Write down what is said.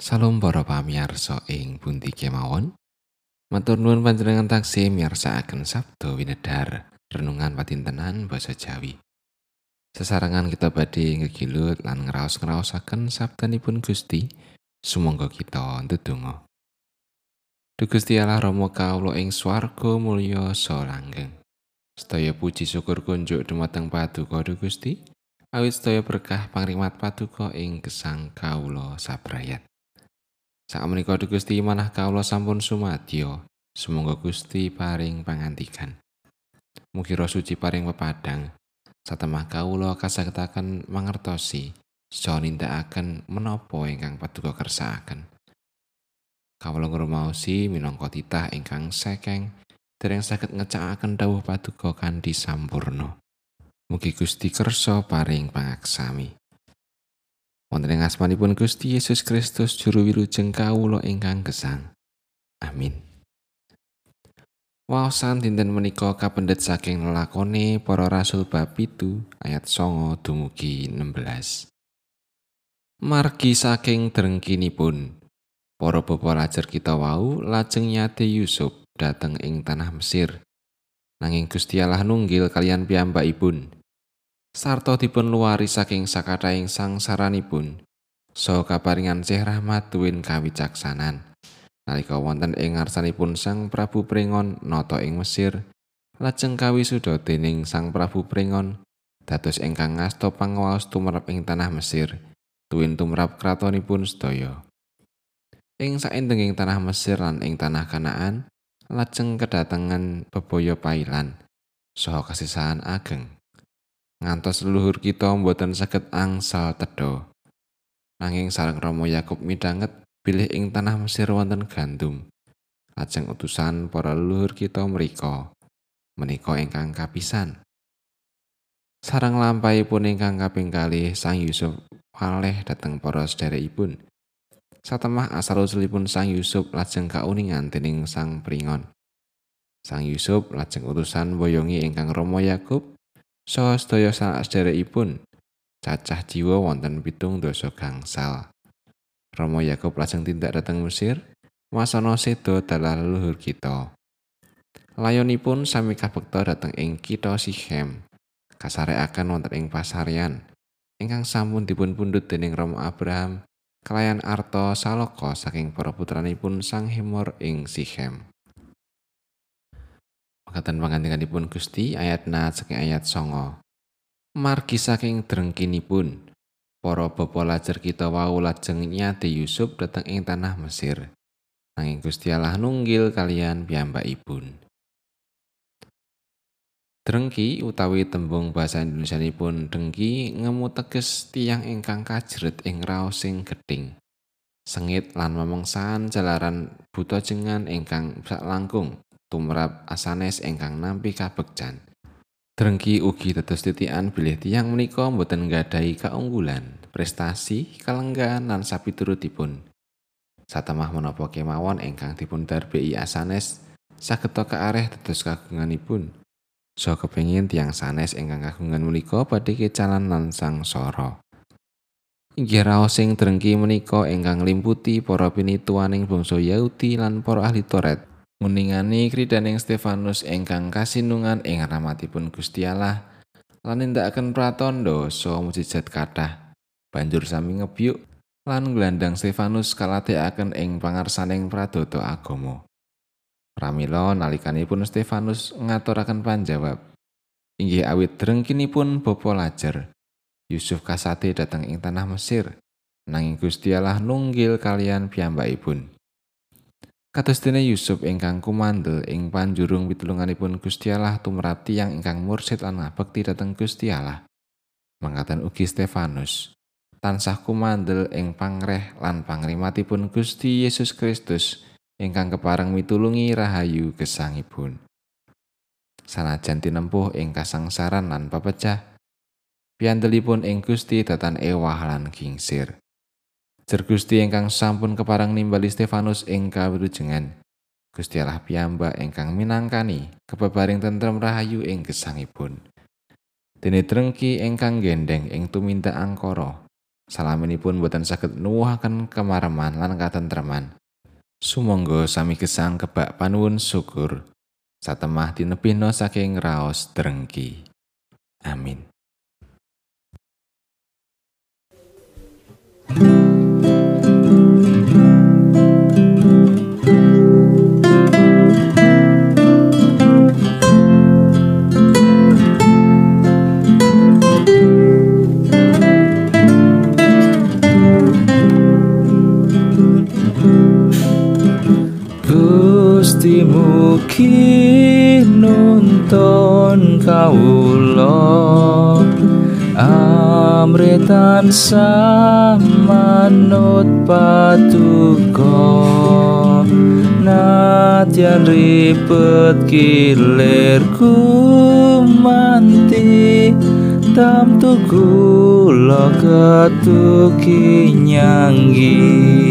Salam para pamirsa ing pundi kemawon. Matur nuwun panjenengan taksih miyarsakaken Sabda Winedhar, renungan patintenan basa Jawi. Sesarengan kita badhe ngegilut lan ngraos-ngraosaken sabdanipun Gusti, sumangga kita ndedonga. Duh Gusti Allah Rama kawula ing swarga mulya sa langgeng. Sedaya puji syukur kunjuk dumateng Paduka Duh Gusti, awit sedaya berkah pangrimat Paduka ing gesang kawula sabrayat. Sakmenika Gusti manah kawula sampun sumadyo. Sumangga Gusti paring pangantikan. Mugi suci paring pepadang. Satemah kawula kasagetaken mangertosi saha nindakaken menapa ingkang paduka kersakaken. Kawula ngrumaosi minangka titah ingkang sekeng dereng saged ngecakaken dawuh paduka kanthi sampurna. Mugi Gusti kersa paring pangaksami. Wonten ing asmanipun Gusti Yesus Kristus juru wilujeng kawula ingkang gesang. Amin. Waosan dinten menika kapendet saking lelakone para rasul bab itu ayat songo dumugi 16. Margi saking drengkinipun para bapa lajar kita wau lajeng nyate Yusuf dateng ing tanah Mesir. Nanging Gusti Allah nunggil kalian piyambakipun. Sarta dipun luwari saking sakathahing sangsaranipun so kaparingan sih rahmat duwin kawicaksanan. Nalika wonten ing ngarsanipun Sang Prabu Pringon nata ing Mesir lajeng kawisuda dening Sang Prabu Pringon dados ingkang ngasta pangawas tumrap ing tanah Mesir tuwin tumrap kratonipun sedaya. Ing saindenging tanah Mesir lan ing tanah Kanaan lajeng kedatangan bebaya pailan saha kasisahan ageng ngantos leluhur kita mboten saged angsal tedha. Nanging sareng Rama Yakub midanget bilih ing tanah Mesir wonten gandum. Lajeng utusan para leluhur kita mriku menika ingkang kapisan. Sarang lampahipun ingkang kaping kalih Sang Yusuf waleh dhateng para sederekipun. Satemah asal usulipun Sang Yusuf lajeng kauningan dening Sang Pringon. Sang Yusuf lajeng utusan boyongi ingkang Rama Yakub saha sedaya sadherekipun cacah jiwa wonten pitung dosa gangsal. Romo Yakub lajeng tindak dateng Mesir, masana seda dalah leluhur kita. Layonipun sami kabekta dateng ing kitha Sichem. Kasarekaken wonten ing pasaryan ingkang sampun dipun pundhut dening Romo Abraham kelayan arta saloka saking para putranipun Sang Hemor ing Sichem. Makaten pangandikanipun Gusti ayat na saking ayat songo. Margi saking drengkinipun, para bapa lajar kita wau lajeng nyate Yusuf dateng ing tanah Mesir. Nanging Gusti Allah nunggil kalian piyambakipun. Drengki utawi tembung basa Indonesia dengki ngemu teges tiang ingkang kajret ing raos sing geding. Sengit lan memengsan jalaran buta jengan ingkang sak langkung tumrap asanes ingkang nampi kabegjan. Drengki ugi tetes titian bilih tiang menika mboten nggadahi keunggulan, prestasi, kalenggan lan sapiturutipun. Satemah menapa kemawon ingkang dipun darbei asanes sageta kaareh tetes kagunganipun. So kepengin tiang sanes ingkang kagungan menika badhe kecalan lan sangsara. Inggih raos sing drengki menika ingkang limputi para pinituaning bangsa Yahudi lan para ahli Toret nguningani kridaning Stefanus ingkang kasinungan ing rahmatipun Gusti Allah lan nindakaken pratandha saha mujizat kathah. Banjur sami ngebyuk lan nglandang Stefanus kalatekaken ing pangarsaning pradata agama. Pramila nalikanipun Stefanus ngaturaken panjawab. Inggih awit drengkinipun bapa lajar Yusuf kasate dateng ing tanah Mesir. Nanging Gusti nunggil kalian piyambakipun Kados dene Yusuf ingkang kumandel ing panjurung pitulunganipun Gusti Allah tumrap tiyang ingkang mursid lan ngabekti dhateng Gusti Allah. Mangkatan ugi Stefanus tansah kumandel ing pangreh lan pangrimatipun Gusti Yesus Kristus ingkang kepareng mitulungi rahayu gesangipun. Sanajan tinempuh ing kasangsaran lan pepecah, piandelipun ing Gusti datan ewah lan kingsir. Jer Gusti ingkang sampun keparang nimbali Stefanus ing kawilujengan. Gusti Allah piyambak ingkang minangkani kebebaring tentrem rahayu ing gesangipun. Dene drengki ingkang gendeng ing tumindak angkara. Salaminipun boten saged nuwuhaken kemareman lan katentreman. Sumangga sami gesang kebak panuwun syukur. Satemah dinebihna saking raos drengki. Amin. Gusti mugi nuntun kawula. Amritan samanut patuko. Nadyan ribet kilir kumanti tam tuku lo ketuki nyanggi